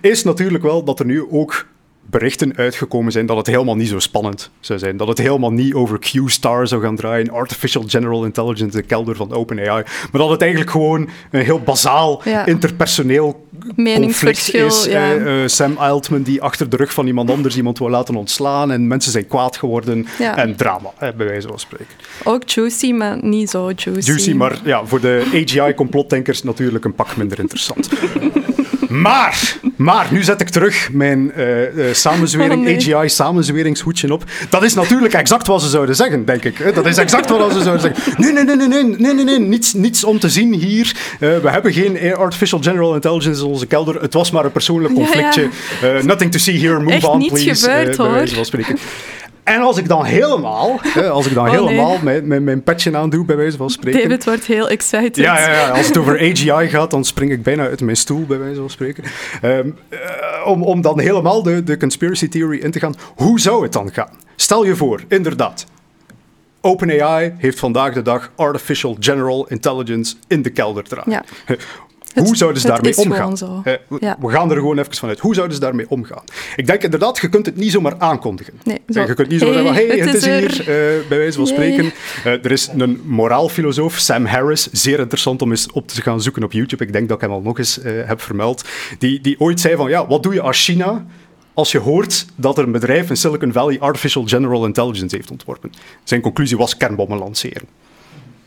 is natuurlijk wel dat er nu ook berichten uitgekomen zijn dat het helemaal niet zo spannend zou zijn. Dat het helemaal niet over Q-Star zou gaan draaien, Artificial General Intelligence, de kelder van OpenAI. Maar dat het eigenlijk gewoon een heel bazaal interpersoneel conflict is. Ja. Uh, Sam Altman die achter de rug van iemand anders iemand wil laten ontslaan en mensen zijn kwaad geworden en drama, bij wijze van spreken. Ook juicy, maar niet zo juicy. Juicy, maar ja, voor de AGI-complotdenkers natuurlijk een pak minder interessant. *laughs* Maar, maar, nu zet ik terug mijn uh, uh, samenzwering, oh, AGI-samenzweringshoedje op. Dat is natuurlijk exact wat ze zouden zeggen, denk ik. Dat is exact wat ze zouden zeggen. Nee, nee, nee, nee, nee, nee, nee, nee. Niets, niets om te zien hier. Uh, we hebben geen artificial general intelligence in onze kelder. Het was maar een persoonlijk conflictje. Ja, ja. nothing to see here, move Echt on, please. Echt gebeurd, hoor. En als ik dan helemaal, hè, als ik dan oh, helemaal mijn, mijn, mijn petje aandoe, bij wijze van spreken. David wordt heel excited. Ja, ja, ja, als het over AGI gaat, dan spring ik bijna uit mijn stoel, bij wijze van spreken. Um, om, om dan helemaal de, de conspiracy theory in te gaan. Hoe zou het dan gaan? Stel je voor, inderdaad. OpenAI heeft vandaag de dag artificial general intelligence in de kelder draaien. Ja. Hoe zouden ze daarmee omgaan? We gaan er gewoon even vanuit. Hoe zouden ze daarmee omgaan? Ik denk inderdaad, je kunt het niet zomaar aankondigen. Nee, zo. Je kunt niet zomaar zeggen, hey, het, is, hier, uh, bij wijze van spreken. Uh, er is een moraalfilosoof, Sam Harris, zeer interessant om eens op te gaan zoeken op YouTube. Ik denk dat ik hem al nog eens uh, heb vermeld. Die, die ooit zei van, ja, wat doe je als China als je hoort dat er een bedrijf in Silicon Valley Artificial General Intelligence heeft ontworpen? Zijn conclusie was kernbommen lanceren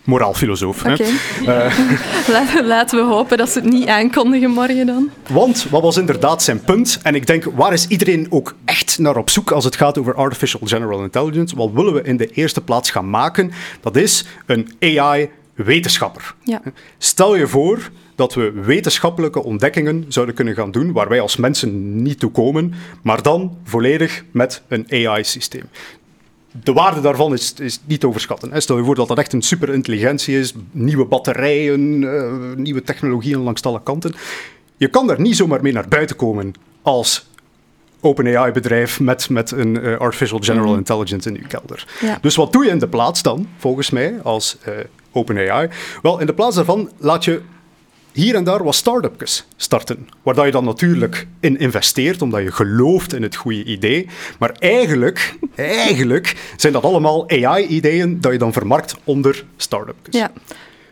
moraalfilosoof. Okay. Uh, *laughs* Laten we hopen dat ze het niet aankondigen morgen dan. Want wat was inderdaad zijn punt? En ik denk, waar is iedereen ook echt naar op zoek als het gaat over artificial general intelligence? Wat willen we in de eerste plaats gaan maken? Dat is een AI-wetenschapper. Ja. Stel je voor dat we wetenschappelijke ontdekkingen zouden kunnen gaan doen waar wij als mensen niet toe komen, maar dan volledig met een AI-systeem de waarde daarvan is, is niet te overschatten. Stel je voor dat dat echt een superintelligentie is, nieuwe batterijen, uh, nieuwe technologieën langs alle kanten. Je kan daar niet zomaar mee naar buiten komen als OpenAI-bedrijf met, met een uh, artificial general mhm. intelligence in je kelder. Dus wat doe je in de plaats dan, volgens mij, als uh, OpenAI? Wel, in de plaats daarvan laat je hier en daar wat start-upjes starten. Waar dat je dan natuurlijk in investeert, omdat je gelooft in het goede idee. Maar eigenlijk, eigenlijk zijn dat allemaal AI-ideeën dat je dan vermarkt onder start-upjes. Ja.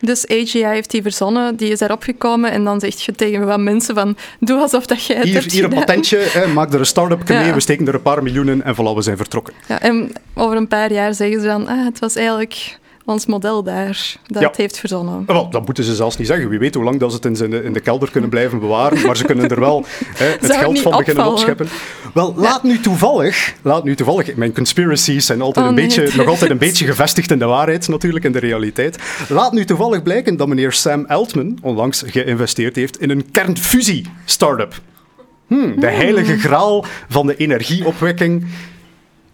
Dus AGI heeft die verzonnen, die is erop gekomen en dan zegt je tegen wat mensen van doe alsof dat jij het Hier, hebt hier een patentje, hè, maak er een start-up mee, we steken er een paar miljoenen en voilà, we zijn vertrokken. Ja, en over een paar jaar zeggen ze dan, ah, het was eigenlijk ons model daar dat Ja. het heeft verzonnen. Wel, dat moeten ze zelfs niet zeggen. Wie weet hoe lang dat ze het in, zijn, in de kelder kunnen blijven bewaren. Maar ze kunnen er wel *laughs* hè, het Zou geld van beginnen opvallen? opscheppen. Wel, laat nu toevallig... Laat nu toevallig... Mijn conspiracies zijn altijd Oh, een nee, beetje, nog *laughs* altijd een beetje gevestigd in de waarheid, natuurlijk, in de realiteit. Laat nu toevallig blijken dat meneer Sam Altman onlangs geïnvesteerd heeft in een kernfusie-startup. Hmm, de heilige graal van de energieopwekking.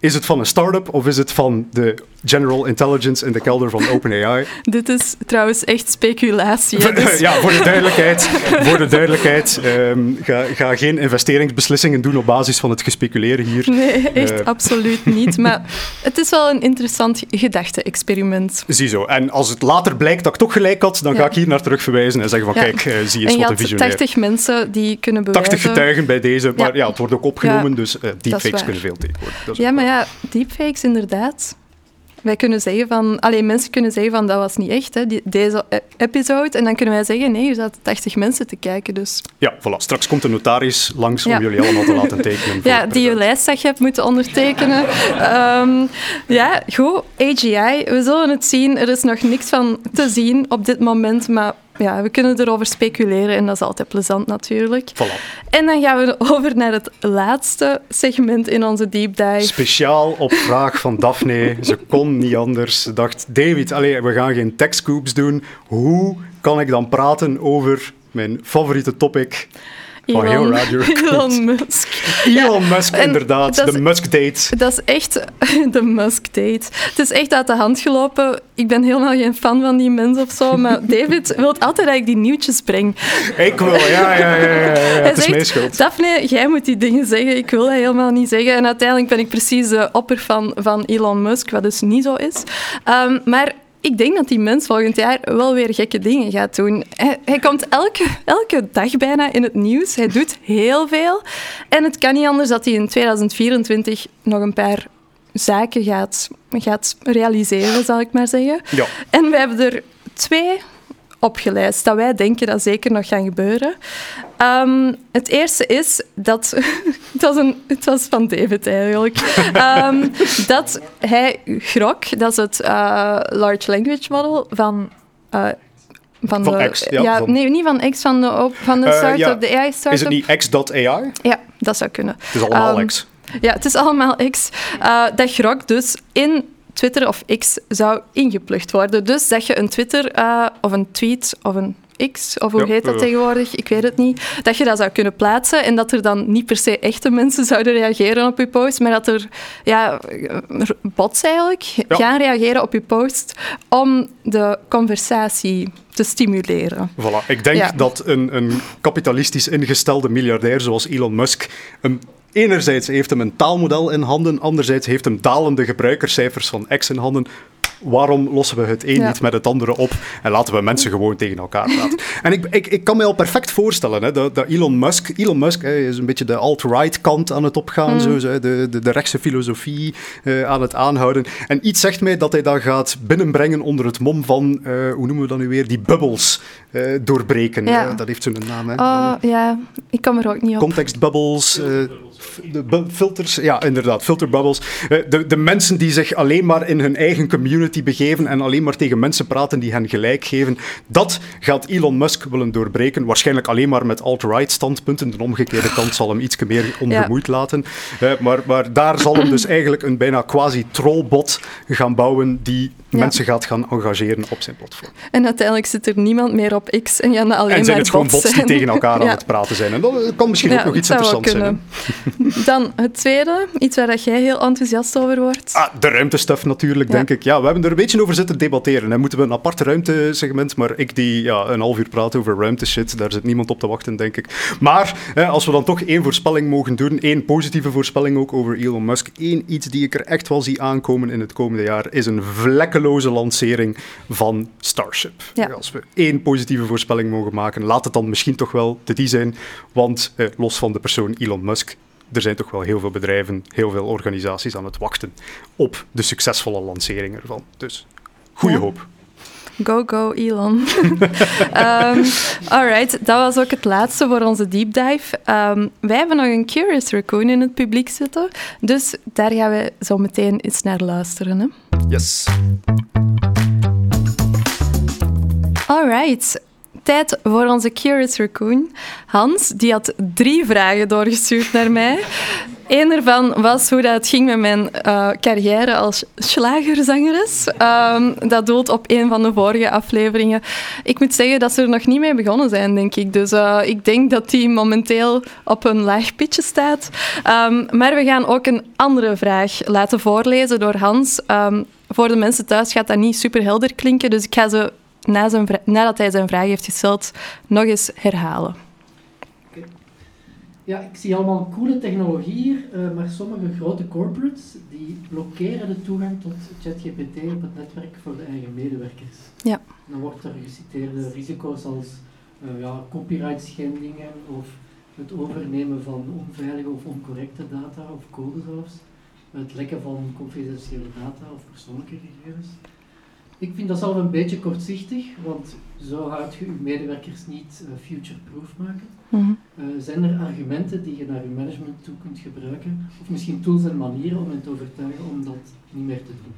Is het van een start-up of is het van de General Intelligence in de kelder van OpenAI? *laughs* Dit is trouwens echt speculatie. dus- Ja, voor de duidelijkheid, voor de duidelijkheid *laughs* ehm, ga, ga geen investeringsbeslissingen doen op basis van het gespeculeren hier. Nee, echt Eh. absoluut niet. *laughs* Maar het is wel een interessant gedachte-experiment. Ziezo. En als het later blijkt dat ik toch gelijk had, dan ga Ja. ik hier naar terug verwijzen en zeggen van Ja. kijk, eh, zie eens En wat een visionair. 80 mensen die kunnen bewijzen... 80 getuigen bij deze, maar ja, Ja. het wordt ook opgenomen, Ja, dus eh, deepfakes kunnen veel tegenwoordig. Ja, maar waar. Ja, deepfakes inderdaad. Wij kunnen zeggen van... Alleen mensen kunnen zeggen van dat was niet echt, hè, die, deze e- episode. En dan kunnen wij zeggen, nee, er zaten 80 mensen te kijken, dus... Ja, voilà. Straks komt de notaris langs om jullie allemaal te laten *laughs* tekenen. Ja, die je present. lijst dat je hebt moeten ondertekenen. Ehm, ja, goed, AGI, we zullen het zien. Er is nog niks van te zien op dit moment, maar ja, we kunnen erover speculeren en dat is altijd plezant natuurlijk. Voilà. En dan gaan we over naar het laatste segment in onze deep dive. Speciaal op vraag van Daphne. Ze kon niet anders. Ze dacht, David, allee, we gaan geen techscoops doen. Hoe kan ik dan praten over mijn favoriete topic van heel Elon, *laughs* Elon Musk. Elon Musk, inderdaad. is- De Musk-date. Dat is echt *laughs* de Musk-date. Het is echt uit de hand gelopen. Ik ben helemaal geen fan van die mens of zo, maar *laughs* David wil altijd dat ik die nieuwtjes breng. Ik wil, ja, ja, ja. ja. Hij is zegt. Daphne, jij moet die dingen zeggen. Ik wil dat helemaal niet zeggen. En uiteindelijk ben ik precies de opperfan van Elon Musk, wat dus niet zo is. Ehm, maar ik denk dat die mens volgend jaar wel weer gekke dingen gaat doen. Hij, hij komt elke, elke dag bijna in het nieuws. Hij doet heel veel. En het kan niet anders dat hij in 2024 nog een paar zaken gaat, gaat realiseren, zal ik maar zeggen. Ja. En we hebben er twee opgelijst dat wij denken dat zeker nog gaan gebeuren. Ehm, het eerste is dat... *laughs* het, was een, het was van David eigenlijk. *laughs* Ehm, dat hij Grok, dat is het eh, Large Language Model van... eh, van, Van de, X, ja, van- Nee, niet van X, van de, van de Eh, startup, ja. de AI-startup. Is het niet x.ai? Ja, dat zou kunnen. Het is allemaal Ehm, x. Ja, het is allemaal X. Dat Grok dus in Twitter of X zou ingeplucht worden. Dus dat je een Twitter eh, of een tweet of een X, of hoe Ja, heet dat tegenwoordig? Ik weet het niet. Dat je dat zou kunnen plaatsen en dat er dan niet per se echte mensen *laughs* zouden reageren op je post, maar dat er ja, bots eigenlijk gaan reageren op je post om de conversatie te stimuleren. Voilà. Ik denk Ja. dat een, een kapitalistisch ingestelde miljardair zoals Elon Musk een Enerzijds heeft hem een taalmodel in handen, anderzijds heeft hem dalende gebruikerscijfers van X in handen. Waarom lossen we het een Ja. niet met het andere op en laten we mensen gewoon tegen elkaar praten? *laughs* En ik, ik, ik kan me al perfect voorstellen hè, dat, dat Elon Musk, Elon Musk hè, is een beetje de alt-right kant aan het opgaan, zo, zo, de, de, de rechtse filosofie eh, aan het aanhouden. En iets zegt mij dat hij dat gaat binnenbrengen onder het mom van, eh, hoe noemen we dat nu weer, die bubbels eh, doorbreken. Ja. Dat heeft zo'n naam. Hè? Oh, ja, ik kom er ook niet op. Contextbubbles, f- de filters, ja, inderdaad, filterbubbles. Eh, de, de mensen die zich alleen maar in hun eigen community begeven en alleen maar tegen mensen praten die hen gelijk geven, dat gaat Elon Musk willen doorbreken. Waarschijnlijk alleen maar met alt-right standpunten. De omgekeerde kant zal hem iets meer ongemoeid laten. Eh, maar, maar daar zal hem dus eigenlijk een bijna quasi-trollbot gaan bouwen die Ja. mensen gaat gaan engageren op zijn platform. En uiteindelijk zit er niemand meer op X en gaan alleen En zijn maar het gewoon bots bots die tegen elkaar aan Ja. het praten zijn. En dat kan misschien ook nog iets interessants zijn. *laughs* Dan het tweede, iets waar dat jij heel enthousiast over wordt. Ah, de ruimtestuff natuurlijk, denk ik. Ja, we hebben er een beetje over zitten debatteren. Hè. Moeten we een apart ruimtesegment, maar ik die ja, een half uur praat over ruimteshit, daar zit niemand op te wachten, denk ik. Maar hè, als we dan toch één voorspelling mogen doen, één positieve voorspelling ook over Elon Musk, één iets die ik er echt wel zie aankomen in het komende jaar, is een vlekkeloze lancering van Starship. Ja. Als we één positieve voorspelling mogen maken, laat het dan misschien toch wel de die zijn, want eh, los van de persoon Elon Musk, er zijn toch wel heel veel bedrijven, heel veel organisaties aan het wachten op de succesvolle lancering ervan. Dus goede Ja. hoop. Go, go, Elon. *laughs* Ehm alright, dat was ook het laatste voor onze deep dive. Ehm, wij hebben nog een Curious Raccoon in het publiek zitten, dus daar gaan we zo meteen eens naar luisteren. Hè? Yes. Alright, tijd voor onze Curious Raccoon. Hans, die had drie vragen doorgestuurd naar mij. Eén ervan was hoe dat ging met mijn eh, carrière als slagerzangeres. Ehm, dat doelt op een van de vorige afleveringen. Ik moet zeggen dat ze er nog niet mee begonnen zijn, denk ik. Dus eh, ik denk dat die momenteel op een laag pitje staat. Ehm, maar we gaan ook een andere vraag laten voorlezen door Hans. Ehm, voor de mensen thuis gaat dat niet super helder klinken, dus ik ga ze na zijn nadat hij zijn vraag heeft gesteld nog eens herhalen. Ja, ik zie allemaal coole technologie hier, eh, maar sommige grote corporates die blokkeren de toegang tot ChatGPT op het netwerk voor de eigen medewerkers. Ja. Dan wordt er geciteerde risico's als eh, ja, copyright schendingen of het overnemen van onveilige of oncorrecte data of code zelfs, het lekken van confidentiële data of persoonlijke gegevens. Ik vind dat zelf een beetje kortzichtig, want zo houd je je medewerkers niet eh, future-proof maken. Mhm. Eh, zijn er argumenten die je naar je management toe kunt gebruiken? Of misschien tools en manieren om hen te overtuigen om dat niet meer te doen?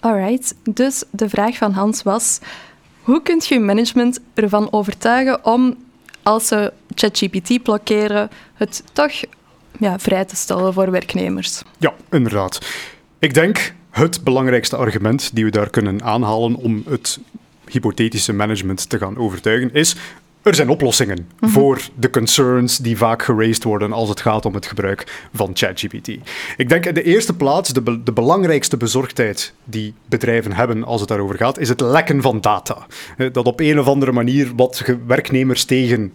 Alright, dus de vraag van Hans was: hoe kunt je je management ervan overtuigen om, als ze ChatGPT blokkeren, het toch ja, vrij te stellen voor werknemers? Ja, inderdaad. Ik denk het belangrijkste argument die we daar kunnen aanhalen om het hypothetische management te gaan overtuigen is. Er zijn oplossingen voor de concerns die vaak geraced worden als het gaat om het gebruik van ChatGPT. Ik denk in de eerste plaats de, be- de belangrijkste bezorgdheid die bedrijven hebben als het daarover gaat, is het lekken van data. Eh, Dat op een of andere manier wat werknemers tegen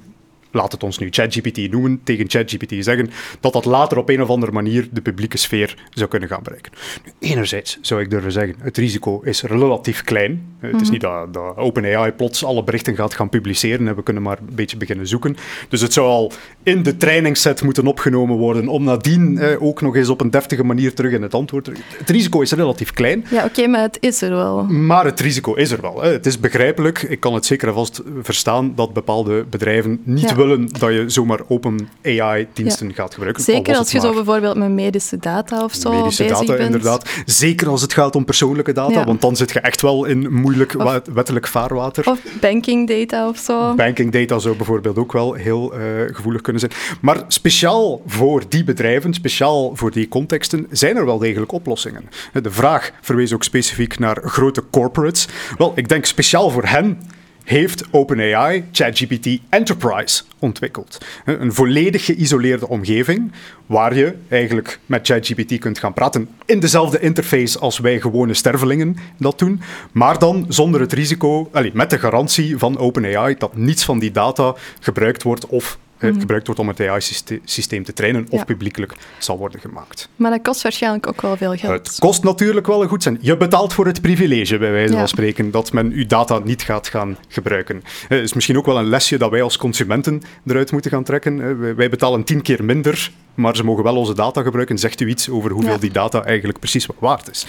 laat het ons nu ChatGPT noemen, tegen ChatGPT zeggen, dat dat later op een of andere manier de publieke sfeer zou kunnen gaan bereiken. Nu, enerzijds zou ik durven zeggen, het risico is relatief klein. Het is niet dat, dat OpenAI plots alle berichten gaat gaan publiceren en we kunnen maar een beetje beginnen zoeken. Dus het zou al in de trainingsset moeten opgenomen worden om nadien eh, ook nog eens op een deftige manier terug in het antwoord te... Het risico is relatief klein. Ja, oké, maar het is er wel. Maar het risico is er wel. Hè. Het is begrijpelijk, ik kan het zeker en vast verstaan, dat bepaalde bedrijven niet Ja. Willen dat je zomaar open AI-diensten gaat gebruiken. Zeker als je zo bijvoorbeeld met medische data of zo medische bezig data, bent. inderdaad. Zeker als het gaat om persoonlijke data, Ja. want dan zit je echt wel in moeilijk Of- wettelijk vaarwater. Of banking data of zo. Banking data zou bijvoorbeeld ook wel heel eh, gevoelig kunnen zijn. Maar speciaal voor die bedrijven, speciaal voor die contexten, zijn er wel degelijk oplossingen. De vraag verwees ook specifiek naar grote corporates. Wel, ik denk speciaal voor hen heeft OpenAI ChatGPT Enterprise ontwikkeld. Een volledig geïsoleerde omgeving waar je eigenlijk met ChatGPT kunt gaan praten in dezelfde interface als wij gewone stervelingen dat doen, maar dan zonder het risico, allee, met de garantie van OpenAI dat niets van die data gebruikt wordt of eh, gebruikt wordt om het AI-systeem te trainen of Mhm. Ja. publiekelijk zal worden gemaakt. Maar dat kost waarschijnlijk ook wel veel geld. Het kost natuurlijk wel een goed zijn. Je betaalt voor het privilege, bij wijze Ja. van spreken, dat men uw data niet gaat gaan gebruiken. Het is misschien ook wel een lesje dat wij als consumenten eruit moeten gaan trekken. Eh, wij- betalen tien keer minder, maar ze mogen wel onze data gebruiken. Zegt u iets over hoeveel Ja. die data eigenlijk precies waard is?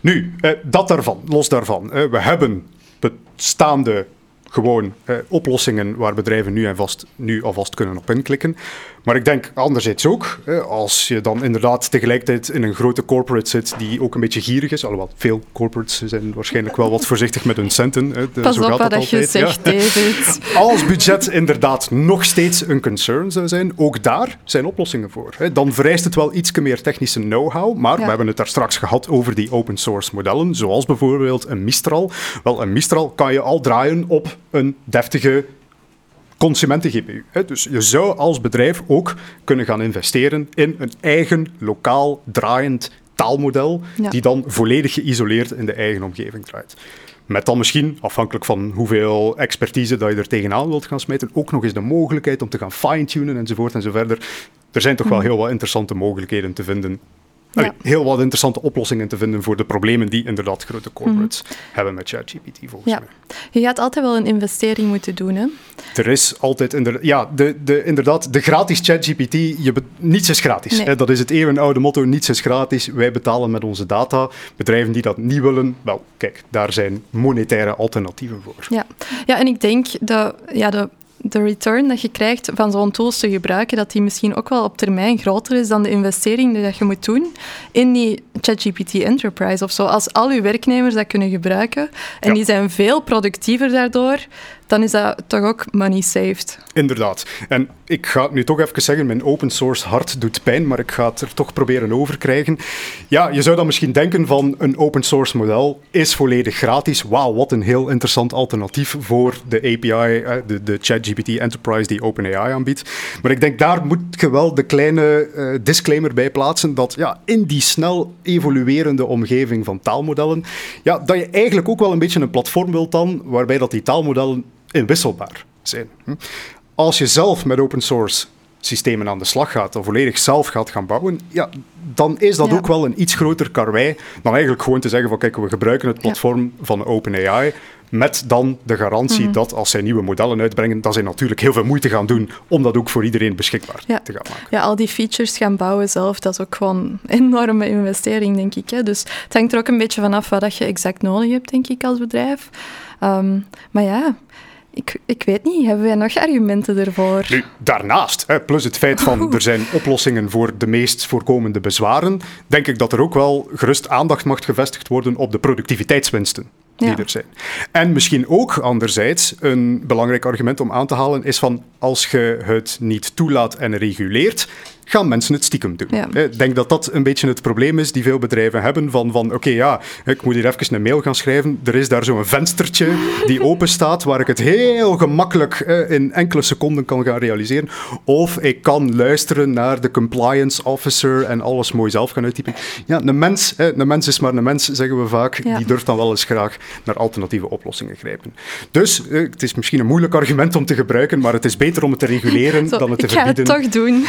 Nu, eh, dat daarvan, los daarvan. eh, We hebben bestaande gewoon eh, oplossingen waar bedrijven nu, en vast, nu alvast kunnen op inklikken. Maar ik denk anderzijds ook, als je dan inderdaad tegelijkertijd in een grote corporate zit die ook een beetje gierig is, alhoewel veel corporates zijn waarschijnlijk wel wat *laughs* voorzichtig met hun centen. de- Pas zo op gaat wat dat je altijd, ja. zegt, David. *laughs* Als budget inderdaad nog steeds een concern zou zijn, ook daar zijn oplossingen voor. Dan vereist het wel iets meer technische know-how, maar Ja. we hebben het daar straks gehad over die open source modellen, zoals bijvoorbeeld een Mistral. Wel, een Mistral kan je al draaien op een deftige consumenten-GPU. Dus je zou als bedrijf ook kunnen gaan investeren in een eigen lokaal draaiend taalmodel, die dan volledig geïsoleerd in de eigen omgeving draait. Met dan misschien, afhankelijk van hoeveel expertise dat je er tegenaan wilt gaan smijten, ook nog eens de mogelijkheid om te gaan fine-tunen enzovoort en zo verder. Er zijn toch wel mhm. heel wat interessante mogelijkheden te vinden ja. heel wat interessante oplossingen te vinden voor de problemen die inderdaad grote corporates mhm. hebben met ChatGPT volgens ja. mij. Je gaat altijd wel een investering moeten doen, hè? Er is altijd inderdaad, ja, de, de, inderdaad, de gratis ChatGPT, je niets is gratis. Hè? Dat is het eeuwenoude motto, niets is gratis. Wij betalen met onze data. Bedrijven die dat niet willen, wel, kijk, daar zijn monetaire alternatieven voor. Ja, ja en ik denk dat ja, de de return dat je krijgt van zo'n tools te gebruiken, dat die misschien ook wel op termijn groter is dan de investering die dat je moet doen in die ChatGPT Enterprise of zo. Als al je werknemers dat kunnen gebruiken en die zijn veel productiever daardoor, dan is dat toch ook money saved. Inderdaad. En ik ga het nu toch even zeggen, mijn open source hart doet pijn, maar ik ga het er toch proberen over krijgen. Ja, je zou dan misschien denken van een open source model is volledig gratis. Wauw, wat een heel interessant alternatief voor de API, eh, de, de ChatGPT Enterprise die OpenAI aanbiedt. Maar ik denk daar moet je wel de kleine uh, disclaimer bij plaatsen dat ja, in die snel evoluerende omgeving van taalmodellen, ja, dat je eigenlijk ook wel een beetje een platform wilt dan, waarbij dat die taalmodellen inwisselbaar zijn. Als je zelf met open source systemen aan de slag gaat, of volledig zelf gaat gaan bouwen, ja, dan is dat ook wel een iets groter karwei dan eigenlijk gewoon te zeggen van kijk, we gebruiken het platform van OpenAI met dan de garantie mhm. dat als zij nieuwe modellen uitbrengen, dat zij natuurlijk heel veel moeite gaan doen om dat ook voor iedereen beschikbaar te gaan maken. Ja, al die features gaan bouwen zelf, dat is ook gewoon een enorme investering, denk ik. Hè. Dus het hangt er ook een beetje vanaf wat je exact nodig hebt, denk ik, als bedrijf. Ehm, maar ja, ik, ik weet niet, hebben wij nog argumenten ervoor? Nu, daarnaast, hè, plus het feit van er zijn oplossingen voor de meest voorkomende bezwaren, denk ik dat er ook wel gerust aandacht mag gevestigd worden op de productiviteitswinsten die er zijn. En misschien ook anderzijds een belangrijk argument om aan te halen is van als je het niet toelaat en reguleert, gaan mensen het stiekem doen. Ik denk dat dat een beetje het probleem is die veel bedrijven hebben van, van oké, ja, ik moet hier even een mail gaan schrijven. Er is daar zo'n venstertje die *laughs* open staat waar ik het heel gemakkelijk in enkele seconden kan gaan realiseren. Of ik kan luisteren naar de compliance officer en alles mooi zelf gaan uittypen. Ja, een mens, een mens is maar een mens, zeggen we vaak. Die durft dan wel eens graag naar alternatieve oplossingen grijpen. Dus het is misschien een moeilijk argument om te gebruiken, maar het is beter om het te *laughs* reguleren dan het te verbieden. Ik ga het toch doen.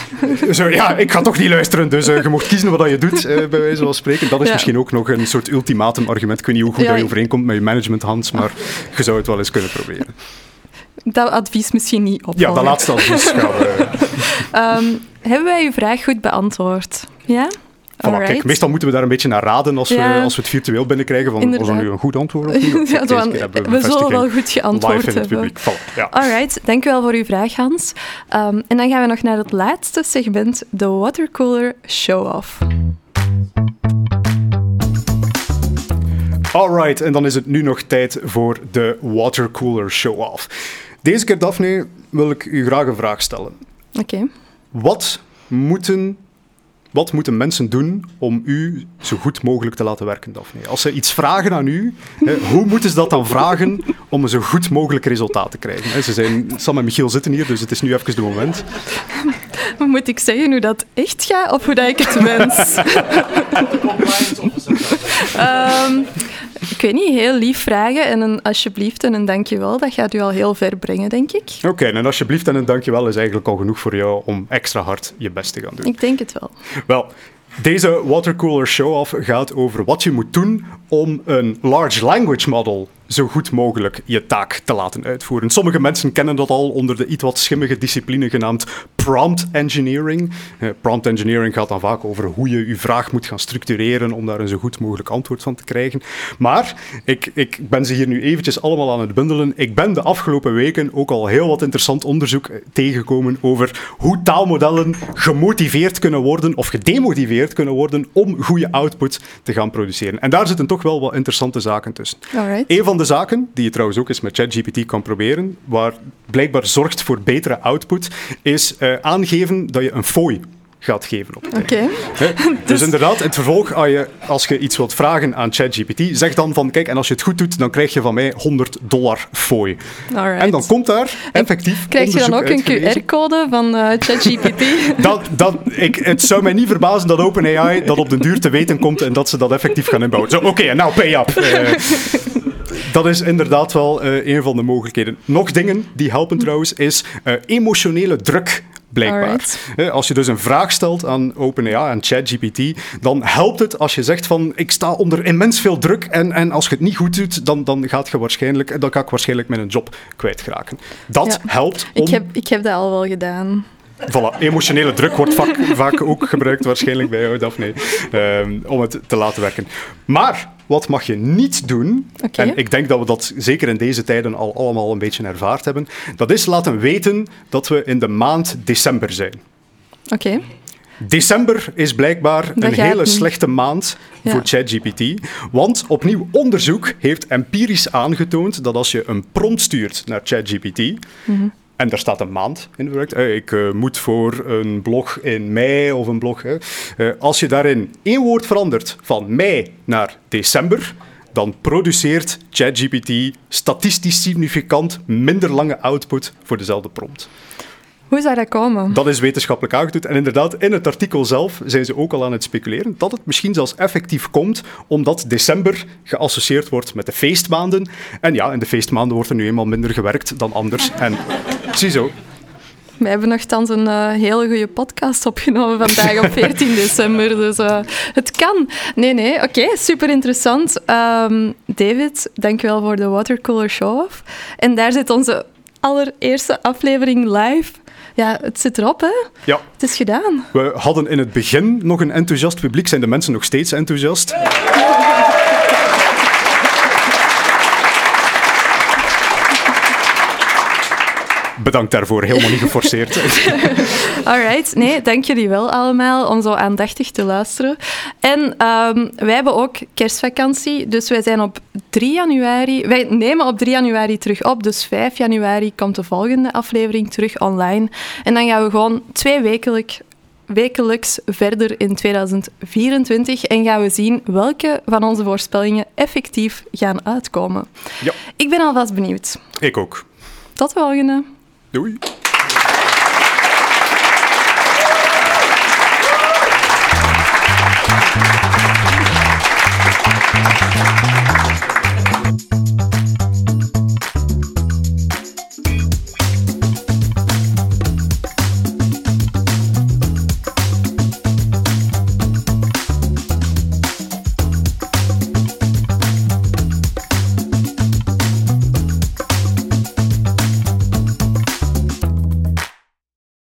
Zo, ja, ik ga toch niet luisteren, dus uh, je mocht kiezen wat je doet, uh, bij wijze van spreken. Dat is misschien ook nog een soort ultimatum argument. Ik weet niet hoe goed dat je overeenkomt met je management, Hans, maar je zou het wel eens kunnen proberen. Dat advies misschien niet op. Ja, dat laatste advies gaan we... um, *laughs* hebben wij uw vraag goed beantwoord? Ja? Voilà, kijk, meestal moeten we daar een beetje naar raden als, we, als we het virtueel binnenkrijgen. Van, was dat nu een goed antwoord *laughs* of niet? ja, we, we zullen wel goed geantwoord hebben. Voilà, ja. Alright, dank u wel voor uw vraag, Hans. Um, en dan gaan we nog naar het laatste segment, de Watercooler Show-Off. Alright, en dan is het nu nog tijd voor de Watercooler Show-Off. Deze keer, Daphne, wil ik u graag een vraag stellen. Oké. Wat moeten wat moeten mensen doen om u zo goed mogelijk te laten werken, Daphne? Als ze iets vragen aan u, hè, hoe moeten ze dat dan vragen om een zo goed mogelijk resultaat te krijgen? Ze zijn, Sam en Michiel zitten hier, dus het is nu even de moment. Moet ik zeggen hoe dat echt gaat of hoe dat ik het wens? *laughs* um, ik weet niet, heel lief vragen en een alsjeblieft en een dankjewel, dat gaat u al heel ver brengen, denk ik. Oké, en alsjeblieft en een dankjewel is eigenlijk al genoeg voor jou om extra hard je best te gaan doen. Ik denk het wel. Wel, deze watercooler show-off gaat over wat je moet doen om een large language model zo goed mogelijk je taak te laten uitvoeren. Sommige mensen kennen dat al onder de iets wat schimmige discipline genaamd prompt engineering. Eh, prompt engineering gaat dan vaak over hoe je je vraag moet gaan structureren om daar een zo goed mogelijk antwoord van te krijgen. Maar ik, ik ben ze hier nu eventjes allemaal aan het bundelen. Ik ben de afgelopen weken ook al heel wat interessant onderzoek eh, tegengekomen over hoe taalmodellen gemotiveerd kunnen worden of gedemotiveerd kunnen worden om goede output te gaan produceren. En daar zitten toch wel wat interessante zaken tussen. Een van de zaken, die je trouwens ook eens met ChatGPT kan proberen, waar blijkbaar zorgt voor betere output, is uh, aangeven dat je een fooi gaat geven op het. Hè? *laughs* Dus inderdaad, in het vervolg, als je, als je iets wilt vragen aan ChatGPT, zeg dan van, kijk, en als je het goed doet, dan krijg je van mij 100 dollar fooi. Alright. En dan komt daar effectief Krijg je dan ook een. QR-code van eh, ChatGPT? *laughs* Dat, dat, ik, het zou mij niet verbazen dat OpenAI dat op den duur te weten komt en dat ze dat effectief gaan inbouwen. Zo, oké, nou pay up. Eh, *laughs* dat is inderdaad wel eh, een van de mogelijkheden. Nog dingen die helpen trouwens, is eh, emotionele druk. Blijkbaar. Alright. Als je dus een vraag stelt aan OpenAI, aan ChatGPT, dan helpt het als je zegt van ik sta onder immens veel druk en, en als je het niet goed doet, dan, dan, gaat je waarschijnlijk, dan ga ik waarschijnlijk mijn job kwijtraken. Dat Ja. helpt om... Ik heb, ik heb dat al wel gedaan. Voilà, emotionele druk wordt vaak, vaak ook gebruikt waarschijnlijk bij jou, Daphne, ehm, om het te laten werken. Maar wat mag je niet doen, en ik denk dat we dat zeker in deze tijden al allemaal een beetje ervaard hebben, dat is laten weten dat we in de maand december zijn. Oké. December is blijkbaar Dat een hele slechte maand Ja. voor ChatGPT. Want opnieuw onderzoek heeft empirisch aangetoond dat als je een prompt stuurt naar ChatGPT. Mhm. En daar staat een maand in verwerkt. eh, Ik eh, moet voor een blog in mei of een blog. Eh, als je daarin één woord verandert van mei naar december, dan produceert ChatGPT statistisch significant minder lange output voor dezelfde prompt. Hoe zou dat komen? Dat is wetenschappelijk aangetoond. En inderdaad, in het artikel zelf zijn ze ook al aan het speculeren dat het misschien zelfs effectief komt, omdat december geassocieerd wordt met de feestmaanden. En ja, in de feestmaanden wordt er nu eenmaal minder gewerkt dan anders. En ziezo. We hebben nogthans een eh, hele goede podcast opgenomen vandaag op *laughs* 14 december. Dus eh, het kan. Nee, nee, oké, super interessant. Ehm, David, dankjewel voor de Watercooler Show-off. En daar zit onze allereerste aflevering live. Ja, het zit erop, hè? Ja, Het is gedaan. we hadden in het begin nog een enthousiast publiek. Zijn de mensen nog steeds enthousiast? Bedankt daarvoor, helemaal niet geforceerd. *laughs* Alright, nee, dank jullie wel allemaal om zo aandachtig te luisteren. En ehm, wij hebben ook kerstvakantie, dus wij zijn op 3 januari... Wij nemen op 3 januari terug op, dus 5 januari komt de volgende aflevering terug online. En dan gaan we gewoon twee wekelijk, wekelijks verder in 2024 en gaan we zien welke van onze voorspellingen effectief gaan uitkomen. Ja, Ik ben alvast benieuwd. ik ook. Tot de volgende. Eh oui.